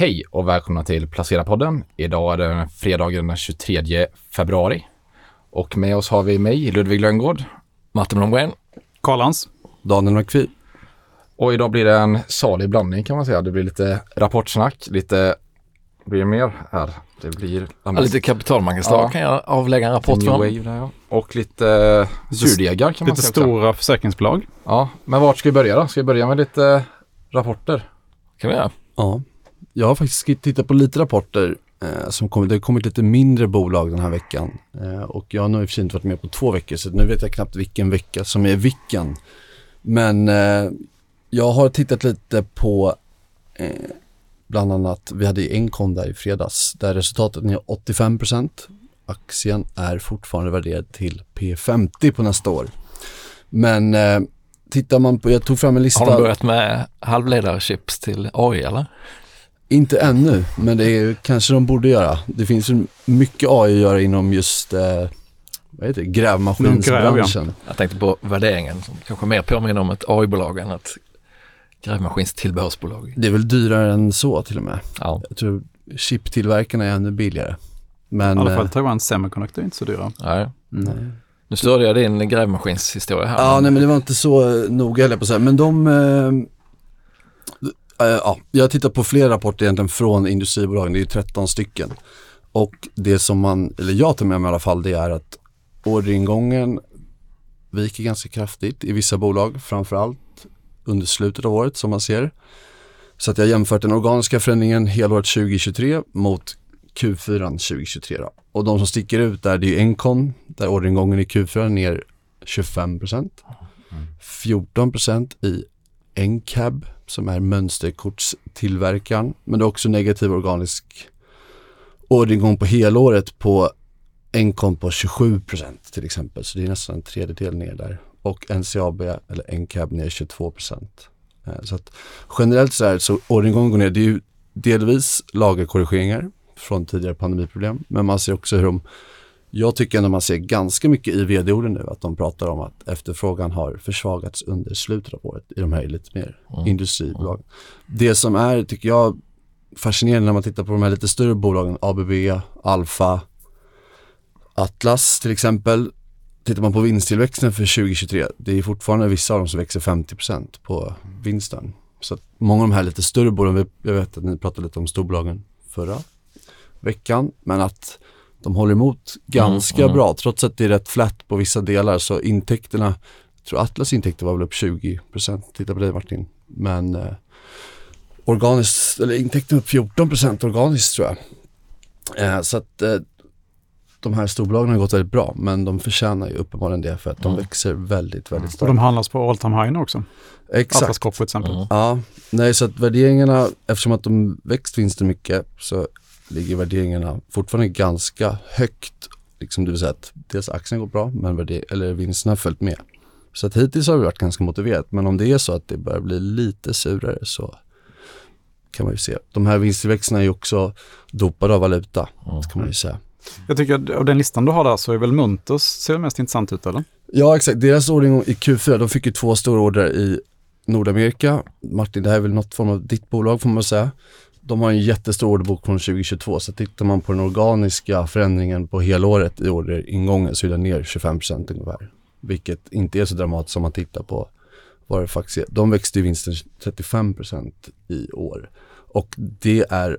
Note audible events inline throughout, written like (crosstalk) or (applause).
Hej och välkomna till Placera-podden. Idag är det fredagen den 23 februari. Och med oss har vi mig, Ludvig Lönngård. Martin Blomgren. Karlans. Daniel McPhee. Och idag blir det en salig blandning kan man säga. Det blir lite rapportsnack, lite, blir det mer här? Det blir ja, lite kapitalmarknadsdag ja. kan jag avlägga en rapport från. Wave där, ja. Och lite surdegar kan man lite säga Lite stora försäkringsbolag. Ja, men vart ska vi börja då? Ska vi börja med lite rapporter? kan vi göra. Ja, jag har faktiskt tittat på lite rapporter eh, som kommit. Det har kommit lite mindre bolag den här veckan eh, och jag har nog i och för sig inte varit med på två veckor så nu vet jag knappt vilken vecka som är vilken. Men eh, jag har tittat lite på eh, bland annat, vi hade Encon där i fredags där resultatet är 85% Aktien är fortfarande värderad till P50 på nästa år. Men eh, tittar man på, jag tog fram en lista. Har de börjat med halvledarchips till AI eller? Inte ännu, men det är kanske de borde göra. Det finns mycket AI att göra inom just eh, vad heter det, grävmaskinsbranschen. Gräv, ja. Jag tänkte på värderingen som kanske mer påminner om ett AI-bolag än ett grävmaskinstillbehörsbolag. Det är väl dyrare än så till och med. Ja. Jag tror chiptillverkarna är ännu billigare. Men, I alla fall eh, Taiwan Semiconductor är inte så dyra. Nej. nej. Nu störde jag din grävmaskinshistoria här. Ja, men... nej men det var inte så noga heller på så här. Men de, eh, ja, jag har tittat på flera rapporter egentligen från industribolagen, det är 13 stycken. Och det som man, eller jag tar med mig i alla fall, det är att orderingången viker ganska kraftigt i vissa bolag, framförallt under slutet av året som man ser. Så att jag har jämfört den organiska förändringen helåret 2023 mot Q4 2023. Då. Och de som sticker ut där det är Encon, där orderingången i Q4 är ner 25% 14% i NCAB som är mönsterkortstillverkaren. Men det är också negativ organisk orderingång på helåret på Encon på 27 procent till exempel. Så det är nästan en tredjedel ner där. Och NCAB eller NCAB ner 22 procent. Eh, så att generellt så är det så orderingången går ner. Det är ju delvis lagerkorrigeringar från tidigare pandemiproblem. Men man ser också hur de jag tycker ändå man ser ganska mycket i vd-orden nu att de pratar om att efterfrågan har försvagats under slutet av året i de här lite mer mm. industribolagen. Det som är, tycker jag, fascinerande när man tittar på de här lite större bolagen, ABB, Alfa, Atlas till exempel. Tittar man på vinsttillväxten för 2023, det är fortfarande vissa av dem som växer 50% på vinsten. Så att många av de här lite större bolagen, jag vet att ni pratade lite om storbolagen förra veckan, men att de håller emot ganska mm, mm. bra trots att det är rätt flat på vissa delar så intäkterna, jag tror Atlas intäkter var väl upp 20% titta på dig Martin. Men eh, organiskt, eller intäkterna upp 14% organiskt tror jag. Eh, så att eh, de här storbolagen har gått väldigt bra men de förtjänar ju uppenbarligen det för att de mm. växer väldigt, väldigt starkt. Och de handlas på all time high nu också. Exakt. Atlas Copco till exempel. Mm. Ja, nej så att värderingarna, eftersom att de växt vinsten mycket så ligger värderingarna fortfarande ganska högt. Liksom det vill säga att dels aktien går bra men eller vinsterna har följt med. Så att hittills har det varit ganska motiverat men om det är så att det börjar bli lite surare så kan man ju se. De här vinsttillväxterna är ju också dopade av valuta, mm. kan man ju säga. Jag tycker att av den listan du har där så är väl Munters ser mest intressant ut eller? Ja exakt, deras ordning i Q4, de fick ju två stora order i Nordamerika. Martin, det här är väl något form av ditt bolag får man säga de har en jättestor orderbok från 2022 så tittar man på den organiska förändringen på helåret i orderingången så är den ner 25% ungefär. Vilket inte är så dramatiskt om man tittar på vad det faktiskt är. De växte i vinsten 35% i år och det är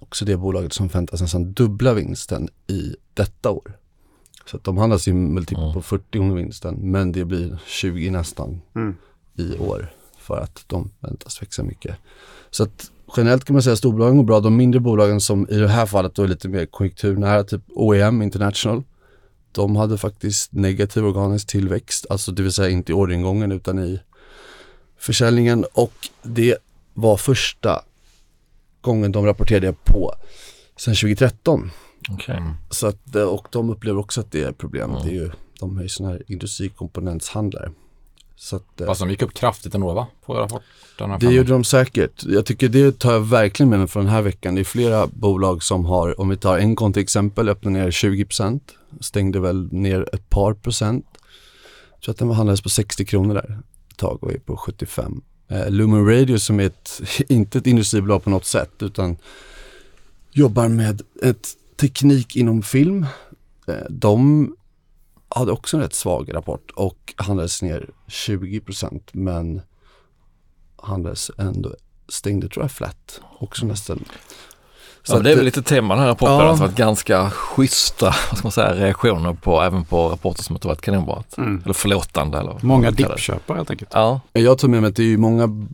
också det bolaget som förväntas nästan dubbla vinsten i detta år. Så att de handlas i multipel på 40 gånger vinsten men det blir 20 nästan mm. i år för att de väntas växa mycket. Så att generellt kan man säga att storbolagen går bra. De mindre bolagen som i det här fallet då är lite mer konjunkturnära, typ OEM International, de hade faktiskt negativ organisk tillväxt, alltså det vill säga inte i orderingången utan i försäljningen och det var första gången de rapporterade på sedan 2013. Okay. Så att, och de upplever också att det är problem. Mm. Det är ju, de är ju sådana här industrikomponentshandlare. Så att, eh, Fast de gick upp kraftigt ändå va? På rapporten. Det gjorde de säkert. Jag tycker det tar jag verkligen med mig från den här veckan. Det är flera bolag som har, om vi tar Encon till exempel, öppnade ner 20%. Stängde väl ner ett par procent. Jag tror att den handlades på 60 kronor där ett tag och är på 75 Eh, Lumen Radio som är ett, (laughs) inte ett industribolag på något sätt utan jobbar med ett teknik inom film. Eh, de hade också en rätt svag rapport och handlades ner 20% men handlades ändå, stängde tror jag flat, också nästan. Så ja, att det är väl lite tema den här rapporten, Ja. att det varit ganska schyssta vad ska man säga, reaktioner på, även på rapporter som inte varit kanonbra. Mm. Eller förlåtande eller Många dippköpare helt enkelt. Ja, Jag tar med mig att det är ju många,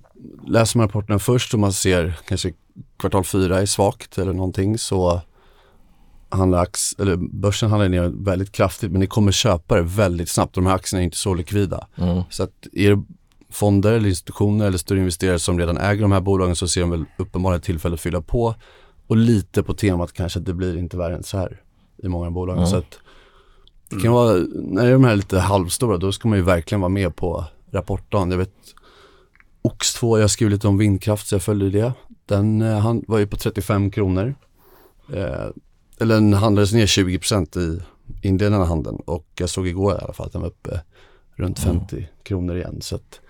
läser man rapporterna först och man ser kanske kvartal fyra är svagt eller någonting så handlar ax, eller börsen handlar ner väldigt kraftigt men det kommer köpare väldigt snabbt. De här aktierna är inte så likvida. mm. Så att är det fonder eller institutioner eller större investerare som redan äger de här bolagen så ser de väl uppenbarligen tillfälle att fylla på och lite på temat kanske att det blir inte värre än så här i många bolag. Mm. Så att det kan vara, när är de här lite halvstora då ska man ju verkligen vara med på rapportdagen. Jag vet Ox2, jag skrev lite om vindkraft så jag följde det. Den eh, han var ju på 35 kronor. Eh, eller den handlades ner 20% i inledande handeln och jag såg igår i alla fall att den var uppe runt Mm. 50 kronor igen. Så att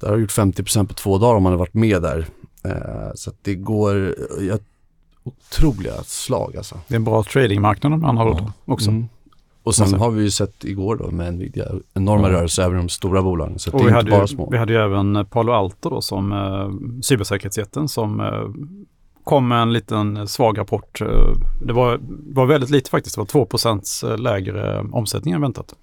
där har gjort 50% på två dagar om man har varit med där. Eh, så att det går, ja, otroliga slag alltså. Det är en bra tradingmarknad med andra ord Ja. också. Mm. Och sen har vi ju sett igår då med Nvidia enorma Ja. rörelser även de stora bolagen. Så Och det är inte bara ju, små. vi hade ju även Palo Alto då som eh, cybersäkerhetsjätten som eh, kom en liten svag rapport. Eh, Det var, var väldigt lite faktiskt, det var 2% lägre omsättning än väntat.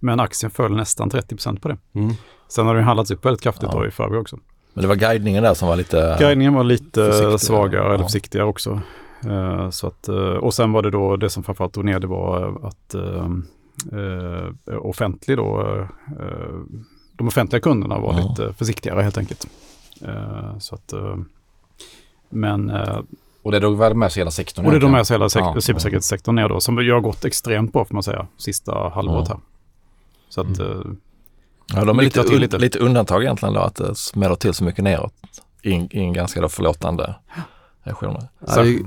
Men aktien föll nästan 30% på det. Mm. Sen har den handlats upp väldigt kraftigt Ja. i förväg också. Men det var guidningen där som var lite... Guidningen var lite Försiktigare, svagare ja. eller försiktigare också. Eh, så att, eh, och sen var det då det som framförallt drog ner det var att eh, eh, offentlig då, eh, de offentliga kunderna var Ja. lite försiktigare helt enkelt. Eh, så att, eh, men, eh, Och det drog väl med sig hela sektorn? och det drog med sig hela sek- Ja. cybersäkerhetssektorn ner då, som ju har gått extremt bra får man säga, sista halvåret här. Så att, eh, Ja, de är lite, till un, lite. lite. undantag egentligen då, att det smäller till så mycket neråt i, en- i en ganska då förlåtande reaktioner. Ja, det är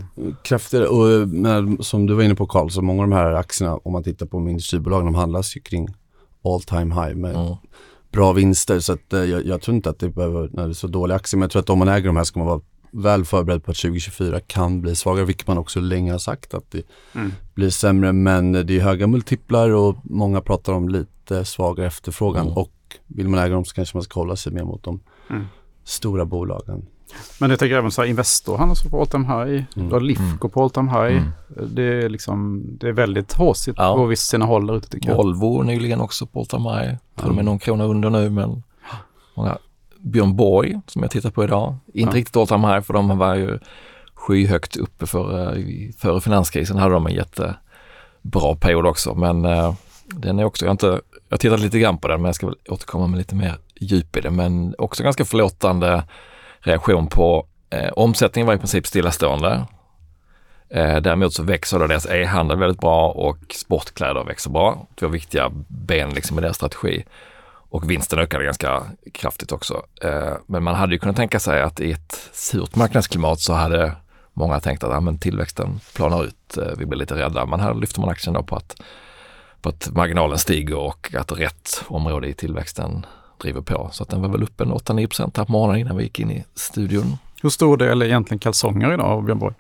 kraftigare och med, som du var inne på Karl, så många av de här aktierna om man tittar på industribolagen, de handlas ju kring all time high med Mm. bra vinster. Så att, eh, jag, jag tror inte att det behöver, när det är så dåliga aktier, men jag tror att om man äger de här ska man vara väl förberedd på att 2024 kan bli svagare, vilket man också länge har sagt att det Mm. blir sämre. Men det är höga multiplar och många pratar om lite svagare efterfrågan Mm. och vill man äga dem så kanske man ska hålla sig mer mot de Mm. stora bolagen. Men jag tänker även så här, Investor handlas på all time high. Mm. Du har Lifco på all time high. Det är liksom, det är väldigt håsigt Ja. på vissa sina håll där ute tycker jag. Volvo nyligen också på all time high. Till och med någon krona under nu men många. Björn Borg som jag tittar på idag. Inte Ja. riktigt time high för de var ju skyhögt uppe för, i- före finanskrisen hade de en jättebra period också men eh, den är också, jag har inte, jag tittat lite grann på den men jag ska väl återkomma med lite mer djup i det men också ganska förlåtande reaktion på eh, omsättningen var i princip stillastående. Eh, däremot så växer då deras e-handel väldigt bra och sportkläder växer bra. Två viktiga ben liksom i deras strategi. Och vinsten ökade ganska kraftigt också. Eh, men man hade ju kunnat tänka sig att i ett surt marknadsklimat så hade många tänkt att ja, men tillväxten planar ut, eh, vi blir lite rädda. Men här lyfter man aktien på att, på att marginalen stiger och att rätt område i tillväxten driver på. Så att den var väl uppe en 8-9 procent här på morgonen innan vi gick in i studion. Hur stor del är egentligen kalsonger idag av Björn Borg?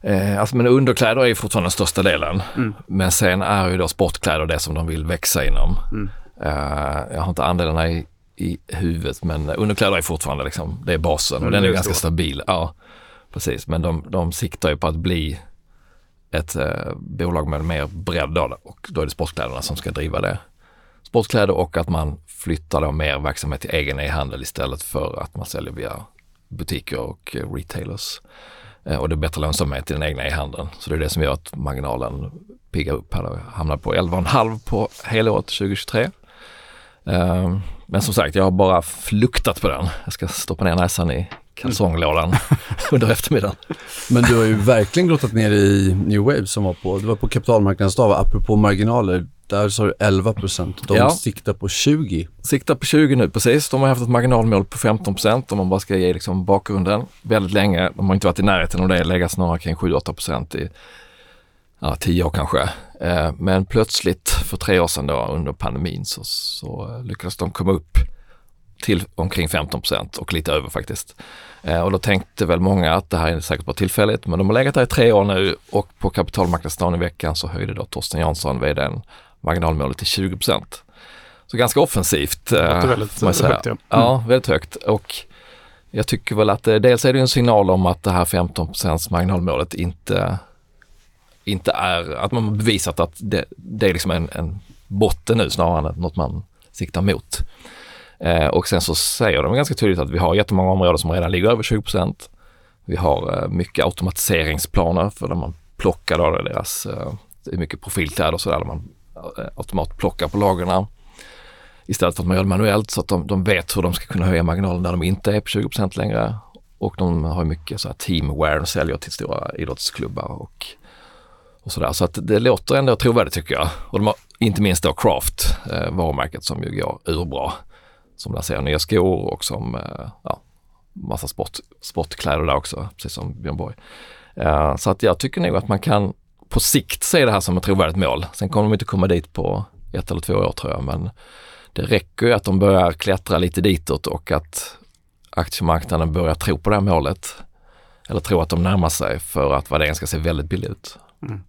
Eh, alltså men underkläder är fortfarande den största delen. Mm. Men sen är ju då sportkläder det som de vill växa inom. Mm. Eh, jag har inte andelarna i, i huvudet men underkläder är fortfarande liksom, det är basen och Mm, den är är ganska stabil. Ja, precis. Men de, de siktar ju på att bli ett eh, bolag med mer bredd då och då är det sportkläderna som ska driva det. Sportkläder och att man flyttar då mer verksamhet till egen e-handel istället för att man säljer via butiker och eh, retailers. Eh, och det är bättre lönsamhet i den egna e-handeln. Så det är det som gör att marginalen piggar upp här och hamnar på 11,5 på helåret 2023. Eh, Men som sagt, jag har bara fluktat på den. Jag ska stoppa ner näsan i kalsonglådan (laughs) under eftermiddagen. Men du har ju verkligen grottat ner i New Wave som var på, det var på kapitalmarknadsdag, apropå marginaler, där sa du 11 procent. De Ja. siktar på 20. Siktar på 20 nu precis. De har haft ett marginalmål på 15 procent om man bara ska ge liksom bakgrunden väldigt länge. De har inte varit i närheten av det, legat snarare kring 7-8 procent i ja, 10 år kanske. Eh, men plötsligt för tre år sedan då under pandemin så, så lyckades de komma upp till omkring 15 och lite över faktiskt. Eh, och då tänkte väl många att det här är säkert bara tillfälligt, men de har legat där i tre år nu och på kapitalmarknadsdagen i veckan så höjde då Torsten Jansson, vdn, marginalmålet till 20 Så ganska offensivt. Det Eh, är väldigt högt. Ja. Ja, väldigt högt. Och jag tycker väl att det, dels är det en signal om att det här 15 marginalmålet inte, inte är, att man har bevisat att det, det är liksom en, en botten nu snarare än något man siktar mot. Eh, och sen så säger de ganska tydligt att vi har jättemånga områden som redan ligger över 20% Vi har eh, mycket automatiseringsplaner för där man plockar då deras, eh, det är mycket profilkläder och sådär där man eh, automatplockar på lagren istället för att man gör det manuellt så att de, de vet hur de ska kunna höja marginalen när de inte är på 20% längre. Och de har mycket så här teamwear och säljer till stora idrottsklubbar och, och sådär. Så att det låter ändå trovärdigt tycker jag. Och de har inte minst då Craft, eh, varumärket som ju går urbra. Som lanserar nya skor och som, eh, ja, massa sport, sportkläder där också, precis som Björn Borg. Eh, så att jag tycker nog att man kan på sikt se det här som ett trovärdigt mål. Sen kommer de inte komma dit på ett eller två år tror jag, men det räcker ju att de börjar klättra lite ditåt och att aktiemarknaden börjar tro på det här målet. Eller tro att de närmar sig för att värderingen ska se väldigt billig ut.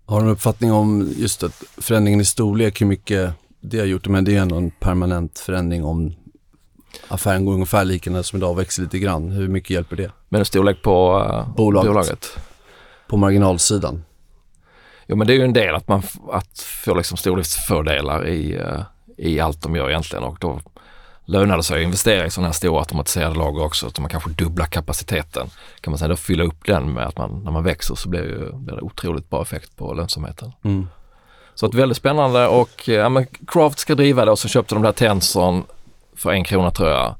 Har du en uppfattning om just att förändringen i storlek, hur mycket det har gjort? Men det är ändå en permanent förändring om affären går ungefär lika som idag och växer lite grann. Hur mycket hjälper det? Men en storlek på uh, Bolaget. bolaget. På marginalsidan? Jo men det är ju en del att man att få liksom stordriftsfördelar i, eh, i allt de gör egentligen och då lönar det sig att investera i sådana här stora automatiserade lager också, att man kanske dubblar kapaciteten. Kan man säga då fylla upp den med att man, när man växer så blir, ju, blir det otroligt bra effekt på lönsamheten. Mm. Så att väldigt spännande och eh, ja, men Craft ska driva det och så köpte de där Tenson för en krona tror jag.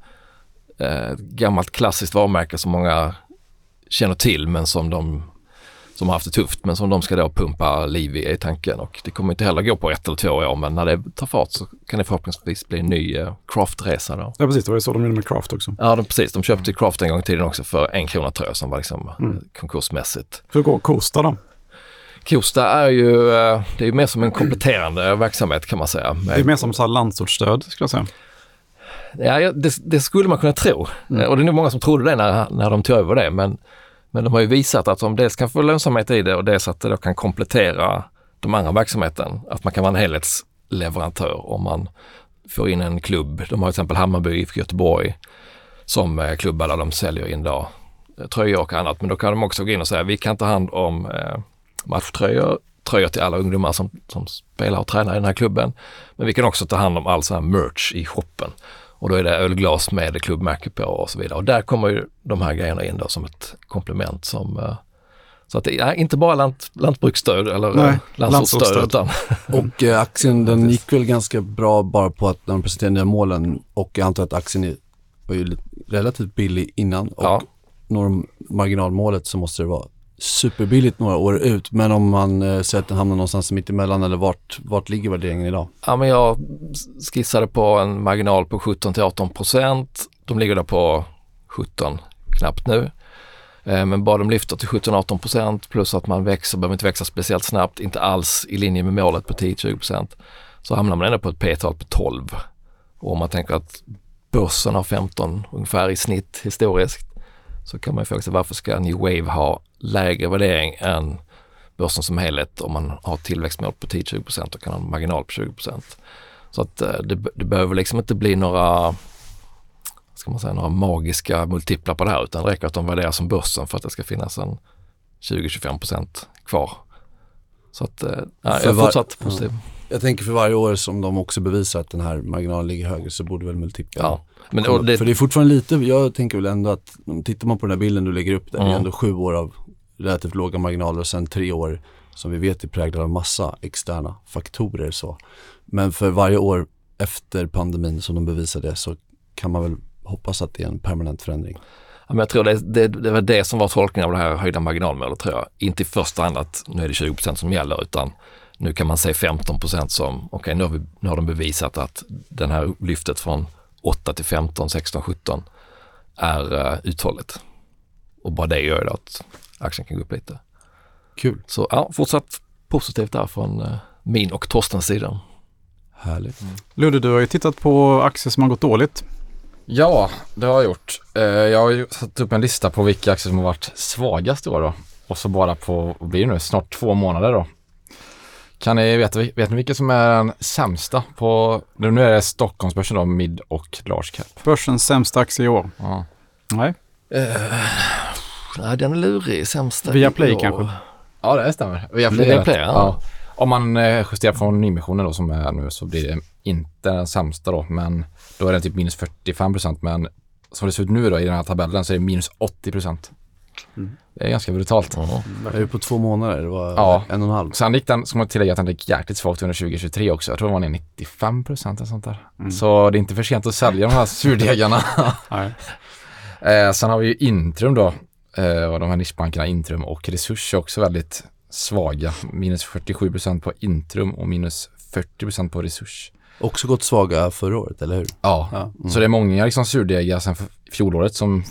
Eh, ett gammalt klassiskt varumärke som många känner till men som de som har haft det tufft men som de ska då pumpa liv i, i tanken och det kommer inte heller gå på ett eller två år men när det tar fart så kan det förhoppningsvis bli en ny eh, Craft-resa då. ja, precis. Det var ju så de gjorde med Craft också. Ja, de, precis. De köpte Craft en gång i tiden också för en krona tror jag som var liksom Mm. eh, konkursmässigt. Hur går Kosta då? Kosta är ju, eh, det är ju mer som en kompletterande (clears throat) verksamhet kan man säga. Det är mer som så här landsortsstöd skulle jag säga. Ja, det, det skulle man kunna tro. Eh, Och det är nog många som trodde det när, när de tog över det. Men, men de har ju visat att de dels kan få lönsamhet i det och dels att det då kan komplettera de andra verksamheten. Att man kan vara en helhetsleverantör om man får in en klubb. De har till exempel Hammarby, IFK Göteborg som eh, klubbar där de säljer in då, eh, tröjor och annat. Men då kan de också gå in och säga vi kan ta hand om eh, matchtröjor, tröjor till alla ungdomar som, som spelar och tränar i den här klubben. Men vi kan också ta hand om all sån här merch i shoppen. Och då är det ölglas med klubbmärke på och så vidare. Och där kommer ju de här grejerna in då som ett komplement som eh, så att det är inte bara lant, lantbruksstöd eller Nej, eh, landsortsstöd utan (laughs) Och eh, aktien den gick väl ganska bra bara på att när de presenterade nya målen och jag antar att aktien är, var ju relativt billig innan och Ja. når de marginalmålet så måste det vara superbilligt några år ut. Men om man eh, säger att den hamnar någonstans mitt emellan eller vart, vart ligger värderingen idag? Ja, men jag skissade på en marginal på 17 till 18 procent. De ligger där på 17 knappt nu. Eh, Men bara de lyfter till 17-18 procent plus att man växer, behöver inte växa speciellt snabbt, inte alls i linje med målet på 10-20 procent. Så hamnar man ändå på ett P-tal på 12. Och om man tänker att börsen har 15 ungefär i snitt historiskt så kan man ju fråga sig varför ska New Wave ha lägre värdering än börsen som helhet om man har tillväxtmål på 10-20 procent och kan ha en marginal på 20 procent. Så att eh, det, det behöver liksom inte bli några ska man säga, några magiska multiplar på det här utan det räcker att de värderas som börsen för att det ska finnas en 20-25 procent kvar. Så att eh, ja, jag är fortsatt positiv. Jag tänker för varje år som de också bevisar att den här marginalen ligger högre så borde väl multipeln Ja. Men upp. det, För det är fortfarande lite, jag tänker väl ändå att tittar man på den här bilden du lägger upp där, det är Mm. ändå sju år av relativt låga marginaler och sen tre år som vi vet är präglade av massa externa faktorer så. Men för varje år efter pandemin som de bevisar det så kan man väl hoppas att det är en permanent förändring. Ja, men jag tror det, det, det var det som var tolkningen av det här höjda marginalmålet tror jag. Inte i första hand att nu är det 20% som gäller utan nu kan man se 15 som, okej nu, har vi- nu har de bevisat att den här lyftet från 8 till 15, 16, 17 är uh, uthålligt. Och bara det gör ju att aktien kan gå upp lite. Kul, Så ja, fortsatt positivt där från eh, min och Torstens sida. härligt. Ludde, du har ju tittat på aktier som har gått dåligt. Ja, det har jag gjort. Eh, Jag har ju satt upp en lista på vilka aktier som har varit svagast i år då. Och så bara på, vad blir det nu, snart två månader då. Kan ni veta, vet ni vilka som är den sämsta på, nu är det Stockholmsbörsen då, mid och large cap. Börsens sämsta aktie i år. Ja. Nej, Nej, den är lurig. Sämsta Viaplay i år. kanske. Ja, det stämmer. Vi har Viaplay, rätt. ja. ja. Om man eh, justerar från nyemissionen då som är nu så blir det inte den sämsta då, men då är det typ minus 45 procent. Men som det ser ut nu då i den här tabellen så är det minus 80 procent. Det är ganska brutalt. Är det på två månader? Det var Ja. en och en halv. Sen gick den, ska man tillägga att den gick jäkligt svagt under 2023 också. Jag tror den var ner 95 procent eller sånt där. Så det är inte för sent att sälja de här surdegarna. (laughs) Nej. (laughs) eh, sen har vi ju Intrum då. Eh, och de här nischbankerna Intrum och Resurs är också väldigt svaga. Minus 47 procent på Intrum och minus 40 procent på Resurs. Också gått svaga förra året, eller hur? Ja, Ja. så det är många liksom surdegar sen fjolåret som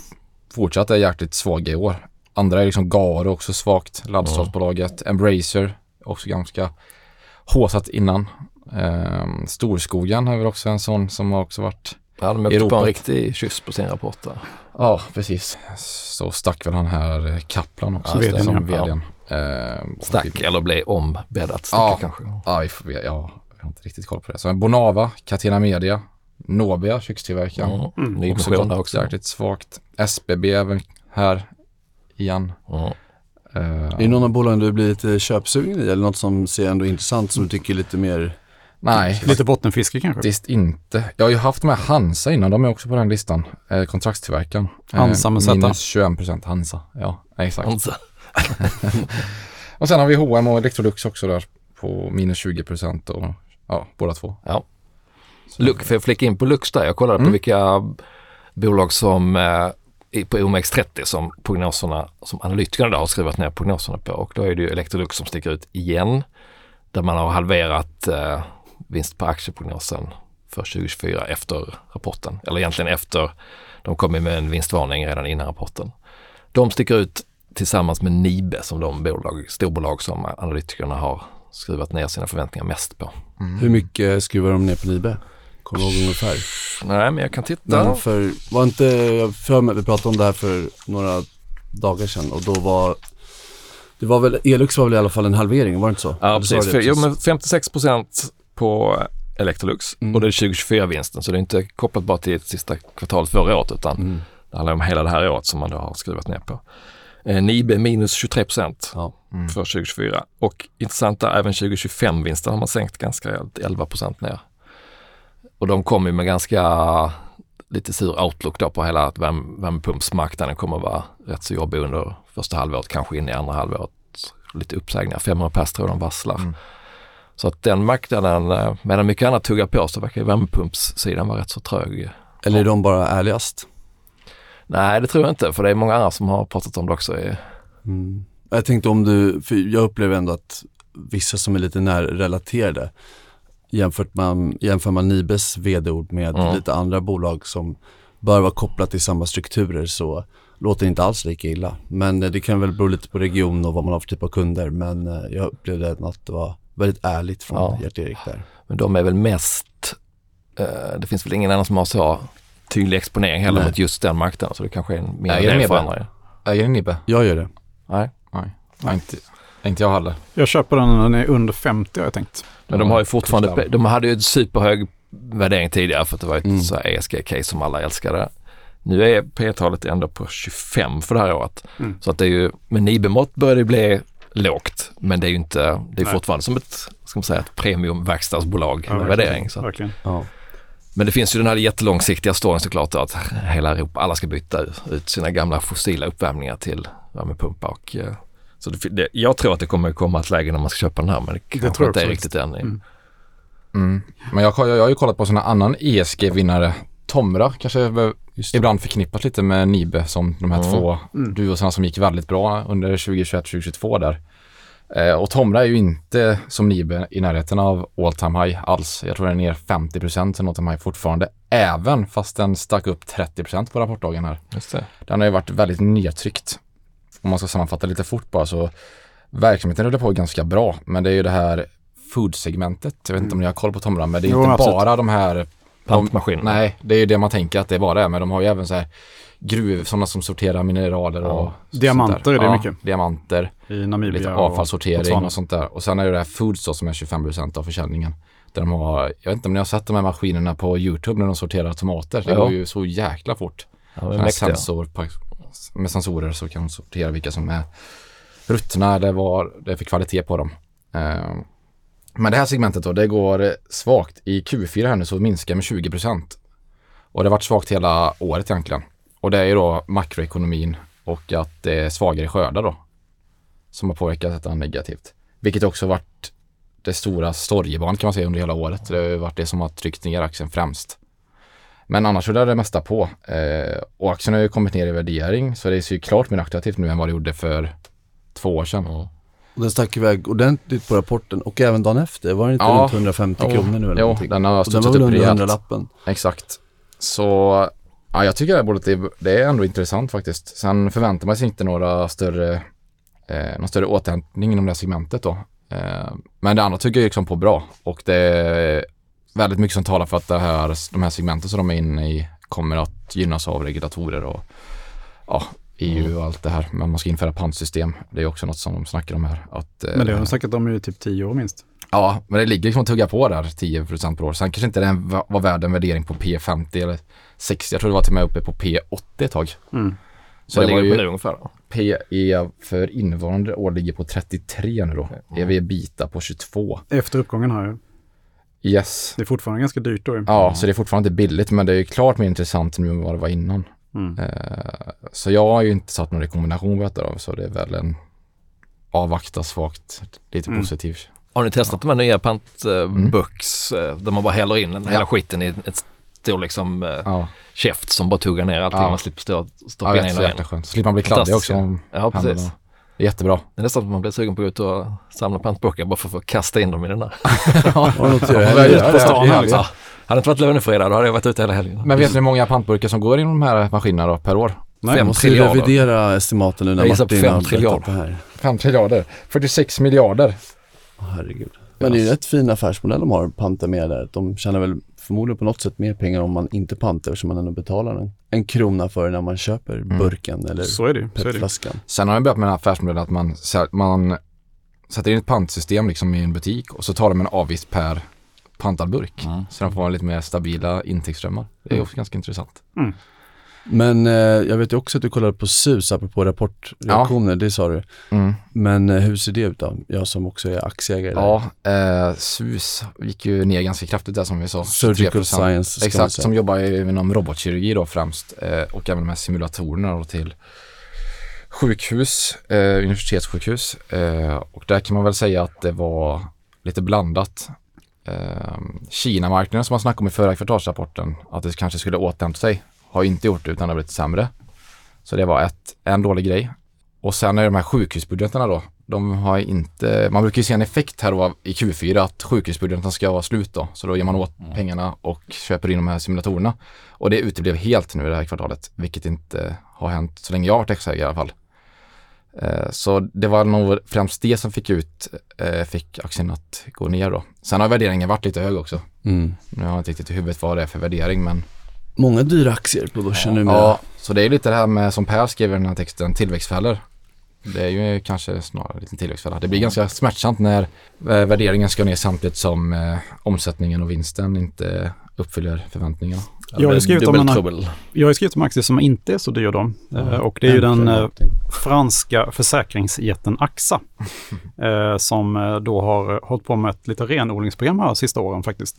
fortsatt är jäkligt svaga i år. Andra är liksom Garo också svagt, laddstolsbolaget, Embracer också ganska håsat innan. Ehm, Storskogen är väl också en sån som har också varit Ja, de åkte på en riktig kyss på sin rapport där. Ja, precis. Så stack väl han här eh, Kaplan också. Ja, vdn, som ja. vdn. Ehm, och Stack eller blev ombäddat sticka Ja. kanske. Ja, får, ve- ja, jag har inte riktigt koll på det. Så Bonava, Catena Media, Nobia, kökstillverkaren. Mm. Mm. Också emission där gått också. jäkligt svagt. SBB även här igen. Mm. Eh, Är det någon av bolagen du blir lite köpsugen i eller något som ser ändå intressant som du tycker är lite mer nej, Lite bottenfiske kanske. faktiskt inte. Jag har ju haft med Hansa innan, de är också på den listan. Eh, kontraktstillverkaren. Eh, Hansa med Z. Minus 21 procent Hansa, ja exakt. Alltså, (laughs) Och sen har vi H&M och Electrolux också där på minus 20 procent och ja, båda två. Ja. Lux, för jag flika in på Lux där. Jag kollade på Mm. vilka bolag som eh, i- på OMX30 som prognoserna, som analytikerna där har skrivit ner prognoserna på. Och då är det ju Electrolux som sticker ut igen. Där man har halverat eh, vinst på aktieprognosen för 2024 efter rapporten. Eller egentligen efter, de kom med en vinstvarning redan innan rapporten. De sticker ut tillsammans med Nibe som de bolag, storbolag som analytikerna har skruvat ner sina förväntningar mest på. Hur mycket skruvar de ner på Nibe? Kommer du ihåg ungefär? Nej, men jag kan titta. Men för, var inte, jag för mig, vi pratade om det här för några dagar sedan och då var det var väl, Elux var väl i alla fall en halvering, var det inte så? Ja, precis. För, jo, men 56 procent på Electrolux Mm. och det är 2024-vinsten. Så det är inte kopplat bara till sista kvartalet förra året utan Mm. det handlar om hela det här året som man då har skruvat ner på. Eh, Nibe minus 23 procent Ja. Mm. för 2024 och intressant är även 2025-vinsten har man sänkt ganska rejält, 11 procent ner. Och de kommer ju med ganska lite sur outlook då på hela att värm- värmepumpsmarknaden kommer att vara rätt så jobbig under första halvåret, kanske in i andra halvåret. Lite uppsägningar, 500 pers tror jag de varslar. Mm. Så att den marknaden, eh, medan mycket annat tuggar på så verkar värmepumpssidan vara rätt så trög. Eller är de bara ärligast? Nej, det tror jag inte, för det är många andra som har pratat om det också. Mm. Jag tänkte om du, för jag upplever ändå att vissa som är lite närrelaterade jämfört med, jämför man Nibes vd-ord med Mm. lite andra bolag som bör vara kopplat till samma strukturer så låter det inte alls lika illa. Men eh, det kan väl bero lite på region och vad man har för typ av kunder men eh, jag upplevde att det var väldigt ärligt från Ja. Gert-Erik där. Men de är väl mest, eh, det finns väl ingen annan som har så tydlig exponering heller Nej. mot just den marknaden. Så det kanske är en mer Äger för andra. Äger Nibbe? Jag gör det. Nej. Nej, Nej. Inte, inte jag heller. Jag köper den när den är under 50 har jag tänkt. Men de har ju fortfarande, Kursläge. de hade ju en superhög värdering tidigare för att det var ett Mm. så här ESG-case som alla älskade. Nu är P-talet ändå på 25 för det här året. Mm. Så att det är ju, med Nibe-mått börjar det bli lågt. Men det är ju inte, det är Nej. fortfarande som ett, ska man säga, ett premiumverkstadsbolag Ja, med värdering. Så. Verkligen. Ja. Men det finns ju den här jättelångsiktiga storyn såklart att hela Europa, alla ska byta ut sina gamla fossila uppvärmningar till värmepumpar. Och, eh, så det, det, jag tror att det kommer komma ett läge när man ska köpa den här men det kanske tror jag inte är riktigt än. Mm. Mm. Men jag, jag, jag har ju kollat på sådana annan ESG-vinnare. Tomra kanske det. ibland förknippas lite med Nibe som de här Mm. två Mm. duosarna som gick väldigt bra under 2021-2022 där. Eh, och Tomra är ju inte som Nibe i närheten av all time high alls. Jag tror den är ner 50% till all time high fortfarande. Även fast den stack upp 30% på rapportdagen här. Just det. Den har ju varit väldigt nedtryckt. Om man ska sammanfatta lite fort bara så verksamheten rullar på ganska bra. Men det är ju det här food-segmentet. Jag vet inte om ni har koll på Tomra, men det är Jo, inte absolut. bara de här pantmaskin. Nej, det är ju det man tänker att det bara är, men de har ju även så här gruv, sådana som sorterar mineraler och Ja. sånt Diamanter är det ja, mycket. Diamanter, I Namibia lite och avfallssortering Botswana. och sånt där. Och sen är det det här Foods då, som är 25% av försäljningen. Där de har, jag vet inte om ni har sett de här maskinerna på YouTube när de sorterar tomater. Det Ja. går ju så jäkla fort. Ja, de är mäktiga med sensorer så kan de sortera vilka som är ruttna eller vad det är för kvalitet på dem. Ehm, men det här segmentet då, det går svagt. I Q4 här nu så minskar med 20 procent. Och det har varit svagt hela året egentligen. Och det är ju då makroekonomin och att det är svagare skördar då. Som har påverkat detta negativt. Vilket också varit det stora sorgebarnet kan man säga under hela året. Det har ju varit det som har tryckt ner aktien främst. Men annars rullar det mesta på. Eh, och aktien har ju kommit ner i värdering så det ser ju klart mer attraktivt nu än vad det gjorde för två år sedan. Och den stack iväg ordentligt på rapporten och även dagen efter. Var det inte Ja. runt 150 Jo, kronor nu eller Jo, någonting? den har Och den var studsat väl upp under rejält. 100-lappen. Exakt. Så ja, jag tycker det här bolaget det är ändå intressant faktiskt. Sen förväntar man sig inte några större, eh, någon större återhämtning inom det här segmentet då. Eh, men det andra tycker jag liksom på bra och det väldigt mycket som talar för att det här, de här segmenten som de är inne i kommer att gynnas av regulatorer och ja, EU och allt det här. Men man ska införa pantsystem. Det är också något som de snackar om här. Att, eh, Men det har de snackat om i typ tio år minst. Ja, men det ligger liksom att tugga på där 10% per år. Sen kanske inte den va- var värd en värdering på P50 eller 60. Jag tror det var till och med uppe på P80 ett tag. Mm. Så Vad det var ligger det på nu ju ungefär? Då? PE för innevarande år ligger på 33 nu då. EV bita på 22. Efter uppgången här ju. Yes. Det är fortfarande ganska dyrt då. Ja, så det är fortfarande inte billigt men det är ju klart mer intressant nu än vad det var innan. Mm. Eh, så jag har ju inte satt någon rekommendation på detta då, så det är väl en avvakta svagt, lite Mm. positiv. Har ni testat de här nya pantbooks eh, där man bara häller in hela skiten i ett stor liksom eh, Ja, käft som bara tuggar ner allting. Ja. Man slipper stå och ja stoppa jag in vet, så hela jäkla in. skönt. Så slipper man bli kladdig också Ja, precis. händerna. Jättebra. Det är nästan som man blir sugen på att gå ut och samla pantburkar bara för att få kasta in dem i den där. Att? (laughs) Ja, det? på stan här, liksom. Hade det inte varit lönefredag då hade jag varit ute hela helgen. Men vet ni hur många pantburkar som går inom de här maskinerna då, per år? Nej, Fem måste triljarder. revidera estimaten nu när Martin fem har berättat det här. 5 triljarder. 46 miljarder. Herregud. Men det är ju en rätt fin affärsmodell de har, pantar med där. De tjänar väl förmodligen på något sätt mer pengar om man inte pantar eftersom man ändå betalar en, en krona för när man köper Mm. burken eller Så är det ju. Så är det. ju. petflaskan. Sen har jag börjat med den här affärsmodellen att man, man sätter in ett pantsystem liksom i en butik och så tar de en avgift per pantad burk. Mm. Så de får lite mer stabila intäktsströmmar. Det är Mm. också ganska intressant. Men eh, jag vet ju också att du kollade på SUS apropå rapportreaktioner, det sa du. Mm. Men eh, hur ser det ut då? Jag som också är aktieägare. Ja, eh, SUS gick ju ner ganska kraftigt där som vi sa. Surgical 23%. Science Exakt, som jobbar inom robotkirurgi då främst eh, och även här simulatorerna då till sjukhus, eh, universitetssjukhus eh, och där kan man väl säga att det var lite blandat. Kina-marknaden som man snackade om i förra kvartalsrapporten att det kanske skulle återhämta sig har inte gjort det utan det har blivit sämre. Så det var ett, en dålig grej. Och sen är det de här sjukhusbudgeterna då. De har inte, man brukar ju se en effekt här då i Q4 att sjukhusbudgeten ska vara slut då. Så då ger man åt pengarna och köper in de här simulatorerna. Och det uteblev helt nu i det här kvartalet, vilket inte har hänt så länge jag har varit aktieägare i alla fall. Eh, Så det var nog främst det som fick ut, eh, fick aktien att gå ner då. Sen har värderingen varit lite hög också. Mm. Nu har jag inte riktigt i huvudet vad det är för värdering men Många dyra aktier på börsen numera. Ja, så det är lite det här med som Per skrev i den här texten, tillväxtfällor. Det är ju kanske snarare en liten tillväxtfälla. Det blir ganska smärtsamt när eh, värderingen ska ner samtidigt som eh, omsättningen och vinsten inte uppfyller förväntningarna. Jag har skrivit om en-. Jag har skrivit om aktier som inte är så dyra då. Eh, Och det är ju den eh, franska försäkringsjätten AXA. (laughs) eh, som eh, då har hållit på med ett lite renodlingsprogram här de sista åren faktiskt.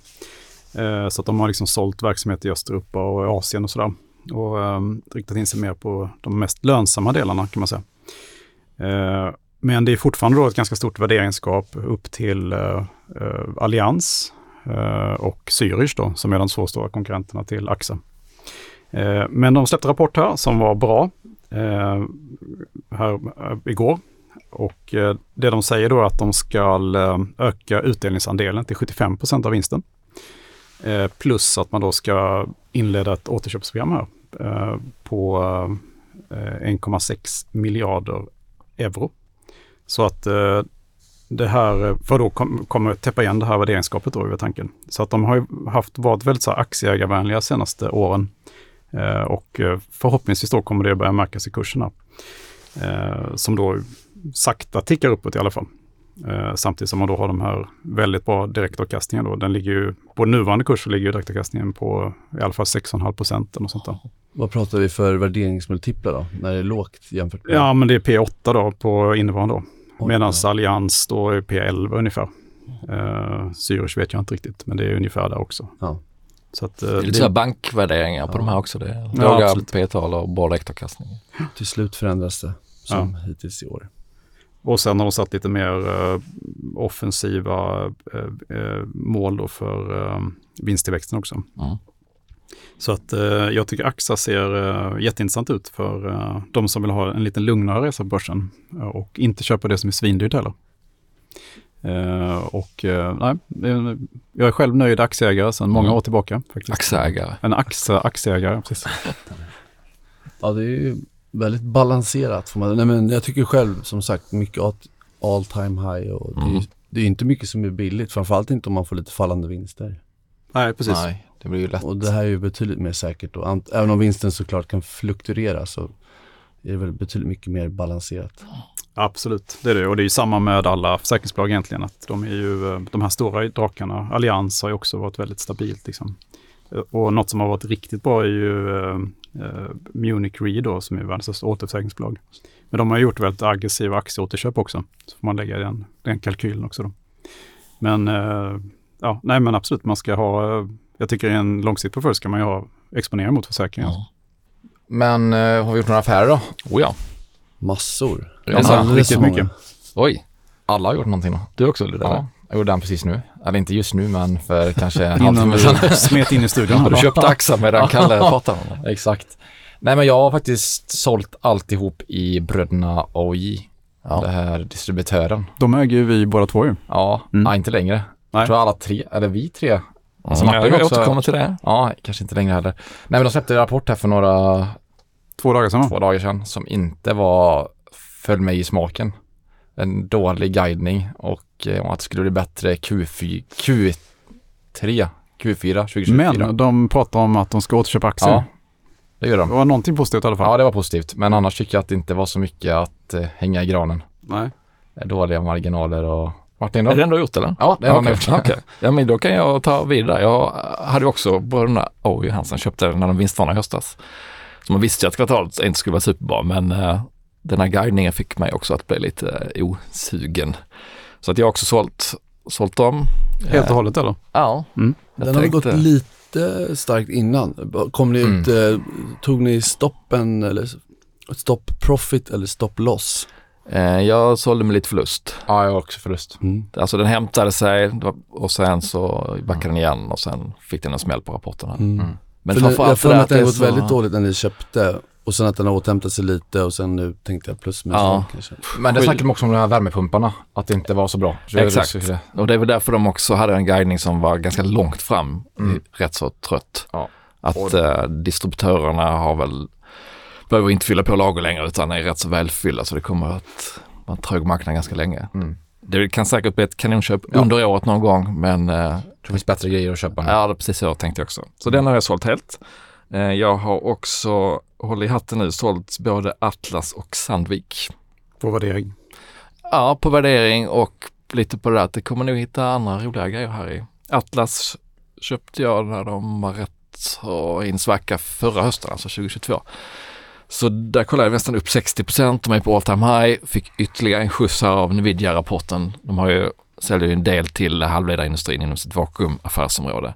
Eh, så att de har liksom sålt verksamhet i Östeuropa och Asien och sådär. Och eh, riktat in sig mer på de mest lönsamma delarna kan man säga. Eh, men det är fortfarande då ett ganska stort värderingsgap upp till eh, eh Allians eh, och Zürich då, som är de två stora konkurrenterna till AXA. Eh, Men de släppte rapport här som var bra eh, här eh, igår. Och eh, det de säger då är att de ska eh, öka utdelningsandelen till 75% av vinsten. Eh, plus att man då ska inleda ett återköpsprogram här eh, på eh, 1,6 miljarder euro. Så att det här, för då kom, kommer täppa igen det här värderingsgapet då över tanken. Så att de har ju haft, varit väldigt så här aktieägarvänliga senaste åren. Och förhoppningsvis då kommer det börja märkas i kurserna. Som då sakta tickar uppåt i alla fall. Eh, samtidigt som man då har de här väldigt bra direktavkastningarna. Då. Den ligger ju, på nuvarande kurs så ligger ju direktavkastningen på i alla fall 6,5 procent och sånt där. Vad pratar vi för värderingsmultiplar då? När det är lågt jämfört med? Ja, men det är P8 då på innevarande år. Medan ja. Allians då är P11 ungefär. Uh, Zürich vet jag inte riktigt, men det är ungefär där också. Ja. Så att, eh, Det är lite det- så här bankvärderingar på Ja. de här också. Det är Ja, låga absolut. P-tal och bra direktavkastning. Till slut förändras det, som hittills i år. Och sen har de satt lite mer eh, offensiva eh, eh, mål då för eh, vinsttillväxten också. Mm. Så att eh, jag tycker AXA ser eh, jätteintressant ut för de som vill ha en lite lugnare resa på börsen och inte köpa det som är svindyrt heller. Eh, och eh, nej, jag är själv nöjd aktieägare sedan många Mm. år tillbaka. Faktiskt. Aktieägare. En axa, aktieägare, precis. Ja, det är ju väldigt balanserat. Får man. Nej, men jag tycker själv, som sagt, mycket all, time high och det är, ju- Mm. det är inte mycket som är billigt. Framförallt inte om man får lite fallande vinster. Nej, precis. Nej, det blir ju lätt. Och det här är ju betydligt mer säkert då. Ant- Även om vinsten såklart kan fluktuera så är det väl betydligt mycket mer balanserat. Absolut, det är det. Och det är ju samma med alla försäkringsbolag egentligen. Att de är ju, eh, de här stora drakarna, Allians har ju också varit väldigt stabilt. Liksom. Eh, Och något som har varit riktigt bra är ju eh, Munich Re då, som är världens största återförsäkringsbolag. Men de har gjort väldigt aggressiva aktieåterköp också. Så får man lägga i den, den kalkylen också då. Men, eh, ja, nej men absolut, man ska ha, eh, jag tycker i en långsiktig portfölj ska man ju ha exponering mot försäkringar. Ja. Men eh, har vi gjort några affärer då? Oh ja. Massor. Alldeles Riktigt mycket. Oj, Alla har gjort någonting då. du också Ludde? Ja, jag gjorde den precis nu. Eller inte just nu, men för kanske en Innan halvtimme sedan. du smet in i studion. Har du köpt AXA medan Kalle pratar om det? Exakt. Nej, men jag har faktiskt sålt alltihop i Bröderna OJ. Ja. Det här distributören. De äger ju vi båda två ju. Ja, Mm. nej, inte längre. Nej. Jag tror alla tre, eller vi tre. Mm, Martin jag också- återkommer till det. Ja, kanske inte längre heller. Nej, men de släppte en rapport här för några, Två dagar sedan två dagar sedan som inte var, föll mig i smaken. En dålig guidning och eh, att det skulle bli bättre Q4, Q3, Q4 2024. Men de pratar om att de ska återköpa aktier. Ja, det gör Det de. var någonting positivt i alla fall. Ja, det var positivt. Men annars tycker jag att det inte var så mycket att eh, hänga i granen. Nej. Dåliga marginaler och... Martin Är då? det ändå gjort eller? Ja, det har de gjort. okej. (laughs) Ja, men då kan jag ta vidare. Jag hade också bröderna Oj Hansen köpte när de vinstvarnade i höstas. Så man visste ju att kvartalet inte skulle vara superbra, men eh, den här guidningen fick mig också att bli lite eh, osugen. Så att jag har också sålt, sålt dem. Helt och Eh, hållet eller? Ja. Mm. Jag Den har tänkte- gått lite starkt innan. Kom ni Mm. ut, eh, tog ni stoppen eller stop profit eller stop loss? Eh, jag sålde med lite förlust. Ja, jag har också förlust. Mm. Alltså den hämtade sig och sen så backade den igen och sen fick den en smäll på rapporterna. Mm. Mm. Men För det, jag framförallt får mig att det har gått så- väldigt dåligt när ni köpte och sen att den har återhämtat sig lite och sen nu tänkte jag plus minus Ja. kanske. Men det snackade de också om de här värmepumparna, att det inte var så bra. Så Exakt. Och det är väl därför de också hade en guidning som var ganska långt fram, Mm. rätt så trött. Ja. Att eh, distributörerna har väl, behöver inte fylla på lager längre utan är rätt så välfyllda så det kommer att vara en trög marknad ganska länge. Mm. Det kan säkert bli ett kanonköp Ja. under året någon gång men eh, Det finns bättre grejer att köpa. nu. ja, det precis så jag tänkte också. Så den har jag sålt helt. Eh, jag har också, håll i hatten nu, sålt både Atlas och Sandvik. På värdering. Ja, på värdering och lite på det där att det kommer nog hitta andra roliga grejer här i. Atlas köpte jag när de var rätt så i en svacka förra hösten, alltså 2022. Så där kollade jag nästan upp 60 De är på all time high. Fick ytterligare en skjuts här av Nvidia-rapporten. De har ju, säljer ju en del till halvledarindustrin inom sitt vakuumaffärsområde.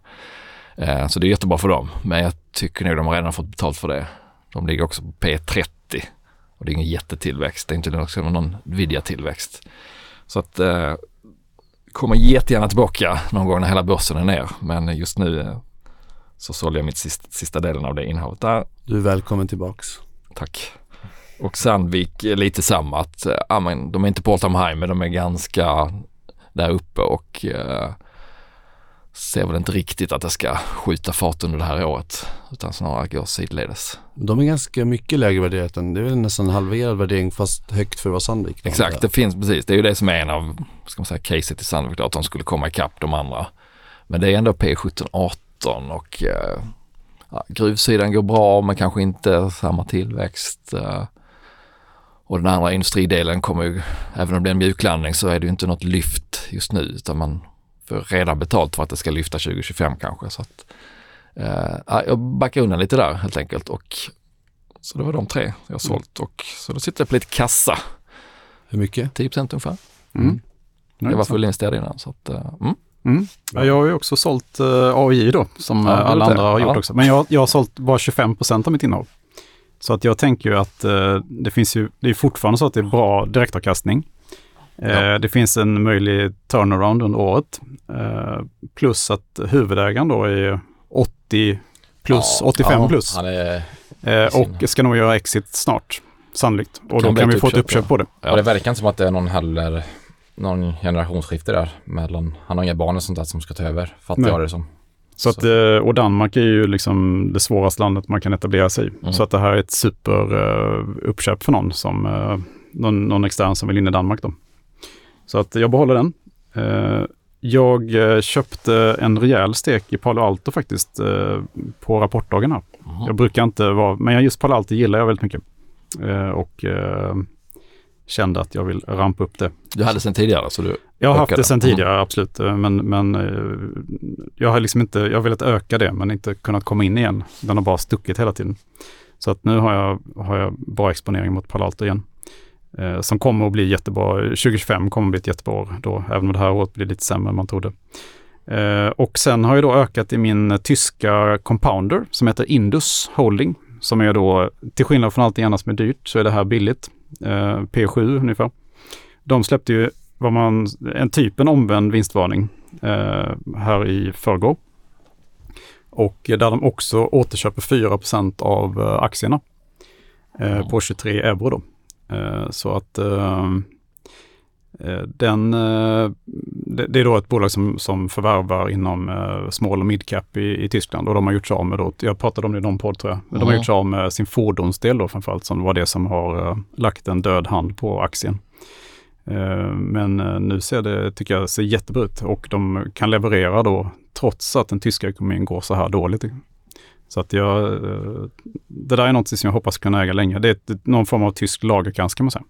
Eh, så det är jättebra för dem. Men jag tycker nog de har redan fått betalt för det. De ligger också på P30 och det är ingen jättetillväxt. Det är inte också någon Nvidia-tillväxt. Så att eh, kommer jättegärna tillbaka någon gång när hela börsen är ner. Men just nu eh, så sålde jag mitt sista, sista delen av det innehavet där. Du är välkommen tillbaks. Tack. Och Sandvik är lite samma att, eh, ja men de är inte på all time high men de är ganska där uppe och eh, ser väl inte riktigt att det ska skjuta fart under det här året utan snarare gå sidledes. De är ganska mycket lägre värderat än, det är väl nästan halverad värdering fast högt för att vara Sandvik. Exakt, det finns precis. Det är ju det som är en av, ska man säga, caset i Sandvik då, att de skulle komma ikapp de andra. Men det är ändå P17, 18 och eh, ja, gruvsidan går bra men kanske inte samma tillväxt. Eh, och den andra industridelen kommer ju, även om det blir en mjuklandning så är det ju inte något lyft just nu utan man får redan betalt för att det ska lyfta 2025 kanske. Så att, eh, ja, jag backar undan lite där helt enkelt och så det var de tre jag har sålt och så då sitter jag på lite kassa, Hur mycket? 10% ungefär. Mm. Jag var fullinvesterad innan så att, eh, mm. Mm. Ja, jag har ju också sålt uh, AI då, som Ja, eh, alla andra har gjort Ja. också. Men jag, jag har sålt bara 25 procent av mitt innehav. Så att jag tänker ju att eh, det finns ju, det är fortfarande så att det är bra direktavkastning. Eh, Ja. Det finns en möjlig turnaround under året. Eh, plus att huvudägaren då är 80 plus, Ja, 85 ja, plus. Han är, Eh, och ska nog göra exit snart, sannolikt. Och Kan då kan vi få ett uppköp, på det. Ja. Och det verkar inte som att det är någon heller, någon generationsskifte där mellan, han har inga barn och sånt där som ska ta över, fattar Nej. jag det som. Så att, och Danmark är ju liksom det svåraste landet man kan etablera sig i. Mm. Så att det här är ett super eh, uppköp för någon, som, någon, någon extern som vill in i Danmark. Då. Så att jag behåller den. Eh, jag eh, köpte en rejäl stek i Palo Alto faktiskt eh, på rapportdagen här. Mhm. Jag brukar inte vara, men just Palo Alto gillar jag väldigt mycket. Och kände att jag vill rampa upp det. Du hade sen tidigare så du Jag har haft det sedan tidigare, absolut. Eh, Men, men jag har liksom inte, jag har velat öka det men inte kunnat komma in igen. Den har bara stuckit hela tiden. Så att nu har jag, har jag bra exponering mot Palo Alto igen. Eh, som kommer att bli jättebra. 2025 kommer att bli ett jättebra år då, även om det här året blir lite sämre än man trodde. Eh, och sen har jag då ökat i min tyska compounder som heter Indus Holding. Som är då, till skillnad från allt annat som är dyrt, så är det här billigt. Eh, P7 ungefär. De släppte ju vad man, en typ en omvänd vinstvarning eh, här i förrgår. Och där de också återköper 4 av eh, aktierna eh, på 23 euro då. Eh, så att eh, eh, den, eh, det, är då ett bolag som, som förvärvar inom small och midcap i, i Tyskland och de har gjort sig av med då, jag pratade om det i någon podd tror jag, men de har gjort sig av med sin fordonsdel då framförallt som var det som har lagt en död hand på aktien. Men nu ser det, tycker jag, ser jättebra ut och de kan leverera då trots att den tyska ekonomin går så här dåligt. Så att jag, eh, det där är något som jag hoppas kunna äga länge. Det är ett, någon form av tysk lagerkrans kan man säga.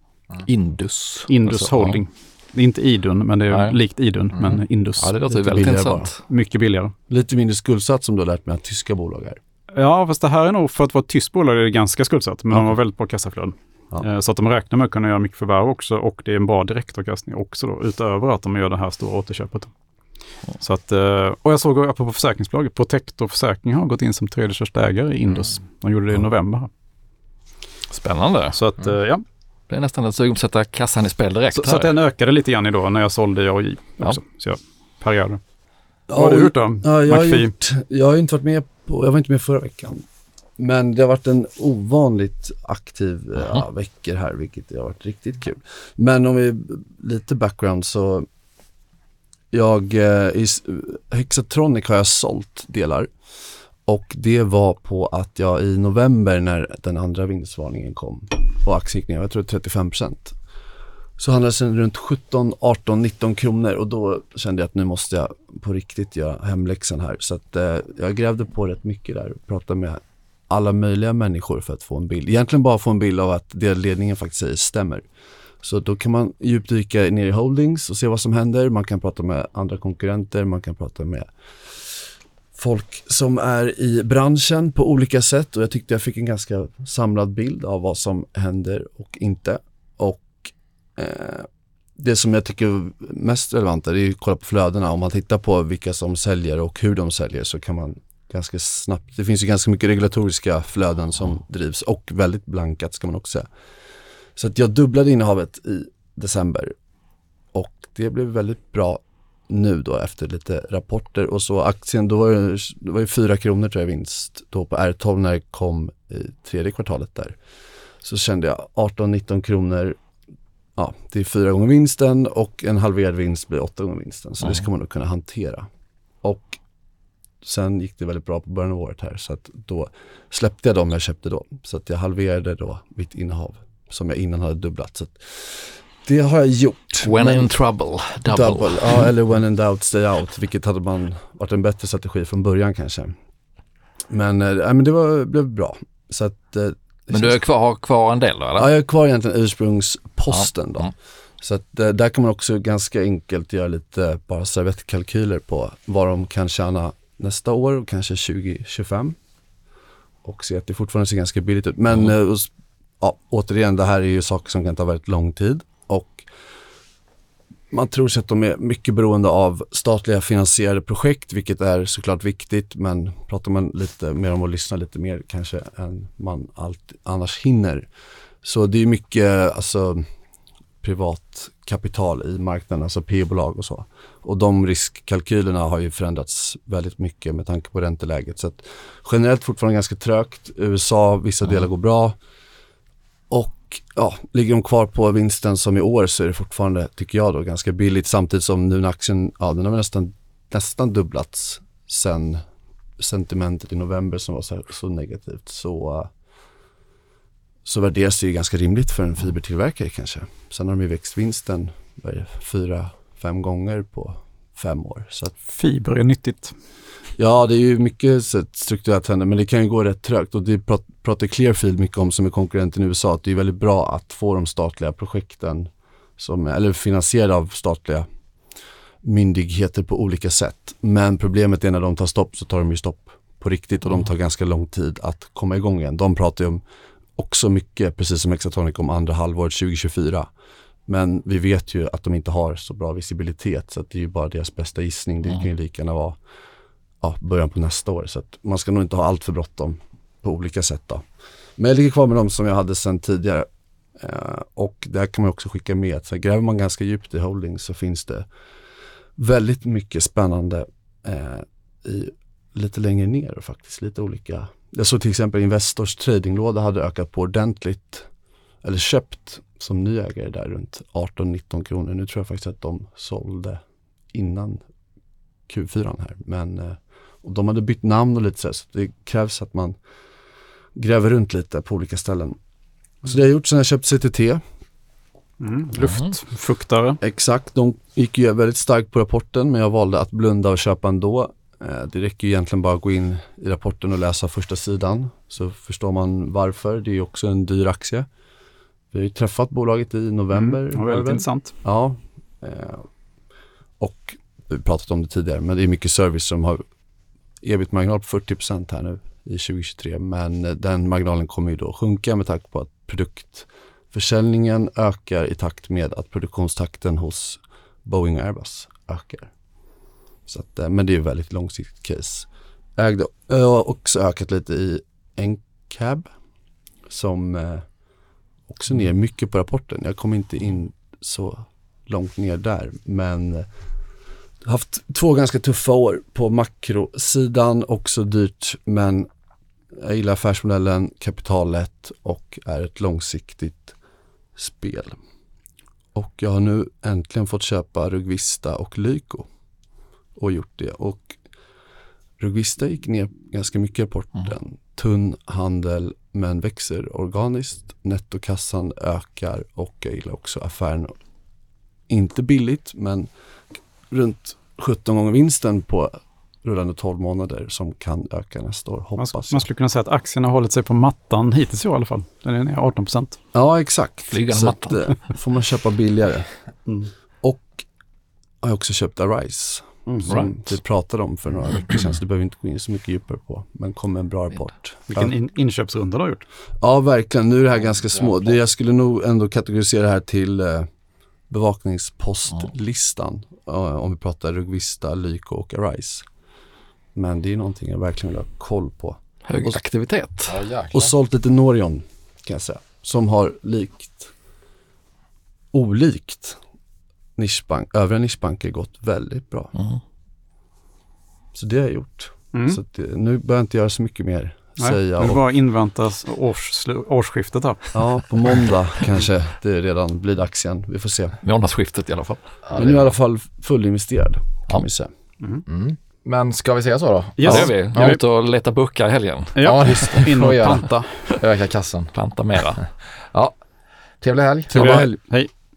Indus. Indus Alltså, Holding. Det är inte Idun, men det är Nej. likt Idun, Mm. men Indus. Ja, det låter Lite väldigt intressant. Mycket billigare. Lite mindre skuldsatt som du har lärt mig att tyska bolag är. Ja, fast det här är nog för att vara ett tyskt bolag är det ganska skuldsatt, men de Okej. har väldigt bra kassaflöden. Ja. Eh, Så att de räknar med att kunna göra mycket förvärv också och det är en bra direktavkastning också då, utöver att de gör det här stora återköpet. Så att, eh, och jag såg apropå försäkringsbolag, Protector Försäkring har gått in som tredje största ägare i Indus. De gjorde det i november. här. Spännande. Så att, eh, ja, Det är nästan ett sugen på att sätta kassan i spel direkt. så, så att den ökade lite grann idag när jag sålde i AJ Ja. också. Så jag parerade. Vad har du gjort då? Ja, jag, har gjort, jag har inte varit med på, jag var inte med förra veckan. Men det har varit en ovanligt aktiv eh, ja, veckor här, vilket har varit riktigt kul. Men om vi, lite background så, jag, eh, i Hexatronic har jag sålt delar. Och det var på att jag i november när den andra vinstvarningen kom och aktien gick ner, jag tror 35% så handlades den runt 17, 18, 19 kronor och då kände jag att nu måste jag på riktigt göra hemläxan här. Så att eh, jag grävde på rätt mycket där och pratade med alla möjliga människor för att få en bild. Egentligen bara få en bild av att det ledningen faktiskt säger stämmer. Så då kan man djupdyka ner i holdings och se vad som händer. Man kan prata med andra konkurrenter, man kan prata med folk som är i branschen på olika sätt och jag tyckte jag fick en ganska samlad bild av vad som händer och inte. Och eh, det som jag tycker är mest relevant är att kolla på flödena. Om man tittar på vilka som säljer och hur de säljer så kan man ganska snabbt, det finns ju ganska mycket regulatoriska flöden som drivs och väldigt blankat ska man också säga. Så att jag dubblade innehavet i december och det blev väldigt bra nu då efter lite rapporter och så aktien, då var det, det var ju 4 kronor tror jag vinst då på R12 när det kom i tredje kvartalet där. Så kände jag 18-19 kronor, ja det är fyra gånger vinsten och en halverad vinst blir åtta gånger vinsten så det ska man nog kunna hantera. Och sen gick det väldigt bra på början av året här så att då släppte jag dem jag köpte då. Så att jag halverade då mitt innehav som jag innan hade dubblat. Så det har jag gjort. When Men- in trouble, double. double. Ja, (laughs) eller when in doubt, stay out. Vilket hade man varit en bättre strategi från början kanske. Men, nej, men det var, blev bra. Så att, det Men du är kvar, har kvar en del då eller? Ja, jag är kvar egentligen ursprungsposten då. Ja. Så att eh, där kan man också ganska enkelt göra lite bara servettkalkyler på vad de kan tjäna nästa år och kanske 2025. Och se att det fortfarande ser ganska billigt ut. Men Mm. Ja, återigen, det här är ju saker som kan ta väldigt lång tid. Och man tror sig att de är mycket beroende av statliga finansierade projekt, vilket är såklart viktigt. Men pratar man lite mer om att lyssna lite mer kanske än man allt annars hinner. Så det är mycket alltså, privat kapital i marknaden, alltså P-bolag och så. Och de riskkalkylerna har ju förändrats väldigt mycket med tanke på ränteläget. Så att generellt fortfarande ganska trögt. USA, vissa delar går bra. Och ja, ligger de kvar på vinsten som i år så är det fortfarande, tycker jag då, ganska billigt. Samtidigt som nu när aktien, ja den har väl nästan, nästan dubblats sen sentimentet i november som var så, så negativt. Så, så värderas det ju ganska rimligt för en fibertillverkare kanske. Sen har de ju växt vinsten vad är det, fyra, fem gånger på fem år. Så att, Fiber är nyttigt. ja, det är ju mycket strukturellt händer, men det kan ju gå rätt trögt och det prat- pratar Clearfield mycket om som är konkurrenten i USA, att det är väldigt bra att få de statliga projekten, som, eller finansierade av statliga myndigheter på olika sätt. Men problemet är när de tar stopp så tar de ju stopp på riktigt och de tar ganska lång tid att komma igång igen. De pratar ju om också mycket, precis som Exatronic, om andra halvåret 2024. Men vi vet ju att de inte har så bra visibilitet så att det är ju bara deras bästa gissning. Det kan ju lika gärna vara ja, början på nästa år. Så att man ska nog inte ha allt för bråttom på olika sätt då. Men jag ligger kvar med dem som jag hade sedan tidigare. Eh, och där kan man också skicka med att så här, gräver man ganska djupt i holding så finns det väldigt mycket spännande eh, i, lite längre ner faktiskt lite olika. Jag såg till exempel Investors tradinglåda hade ökat på ordentligt eller köpt som ny ägare där runt 18-19 kronor. Nu tror jag faktiskt att de sålde innan Q4 här. Men eh, och de hade bytt namn och lite så, här, så det krävs att man gräver runt lite på olika ställen. Så det har jag gjort sen jag köpte CTT. Mm. Luftfuktare. Exakt, de gick ju väldigt starkt på rapporten men jag valde att blunda och köpa ändå. Eh, Det räcker ju egentligen bara att gå in i rapporten och läsa första sidan så förstår man varför. Det är ju också en dyr aktie. Vi har ju träffat bolaget i november. Mm. var väldigt väl? intressant. Ja, eh, och vi har pratat om det tidigare, men det är mycket service som har ebit-marginal på 40% här nu i 2023. Men eh, den marginalen kommer ju då sjunka med tanke på att produktförsäljningen ökar i takt med att produktionstakten hos Boeing och Airbus ökar. Så att, eh, men det är ju väldigt långsiktigt case. Ägde, jag har också ökat lite i Encab som eh, också ner mycket på rapporten. Jag kom inte in så långt ner där. Men eh, haft två ganska tuffa år på makrosidan, också dyrt. Men jag gillar affärsmodellen, kapitalet och är ett långsiktigt spel. Och jag har nu äntligen fått köpa Rugvista och Lyko och gjort det. Och Rugvista gick ner ganska mycket i rapporten. Tunn handel men växer organiskt. Nettokassan ökar och jag gillar också affären. Inte billigt men runt 17 gånger vinsten på rullande 12 månader som kan öka nästa år Man, hoppas man jag. skulle kunna säga att aktien har hållit sig på mattan hittills i år i alla fall. Den är ner 18 procent. Ja exakt. Flygande Så att, mattan. eh, får man köpa billigare. Mm. Och jag har också köpt Arise. Som Right. vi pratade om för några veckor sedan så det behöver inte gå in så mycket djupare på. Men kom med en bra rapport. Vilken Ja. in, inköpsrunda du har gjort. Ja, verkligen. Nu är det här ganska små. Det, jag skulle nog ändå kategorisera det här till eh, bevakningspostlistan. eh, om vi pratar Rugvista, Lyko och Arise. Men det är någonting jag verkligen vill ha koll på. Hög Och- aktivitet. Ja. Och sålt lite Norion kan jag säga. Som har likt, olikt nischbank, övriga nischbanker gått väldigt bra. Mm. Så det har jag gjort. Mm. Så att, det- nu behöver jag inte göra så mycket mer. Nej, säga. nu bara inväntas års, årsskiftet här. ja, på måndag (laughs) kanske det redan blir dags igen. Vi får se. Månadsskiftet i alla fall. Ja, Men nu är jag i alla fall fullinvesterad kan Ja. vi säga. Mm. Mm. Men ska vi säga så då? Yes. Ja, det gör vi. Jag är ute och letar burkar i helgen. Ja, just det. in och panta. Öka kassan. Panta mera. (laughs) Trevlig helg. Trevlig Ja. helg. Hej.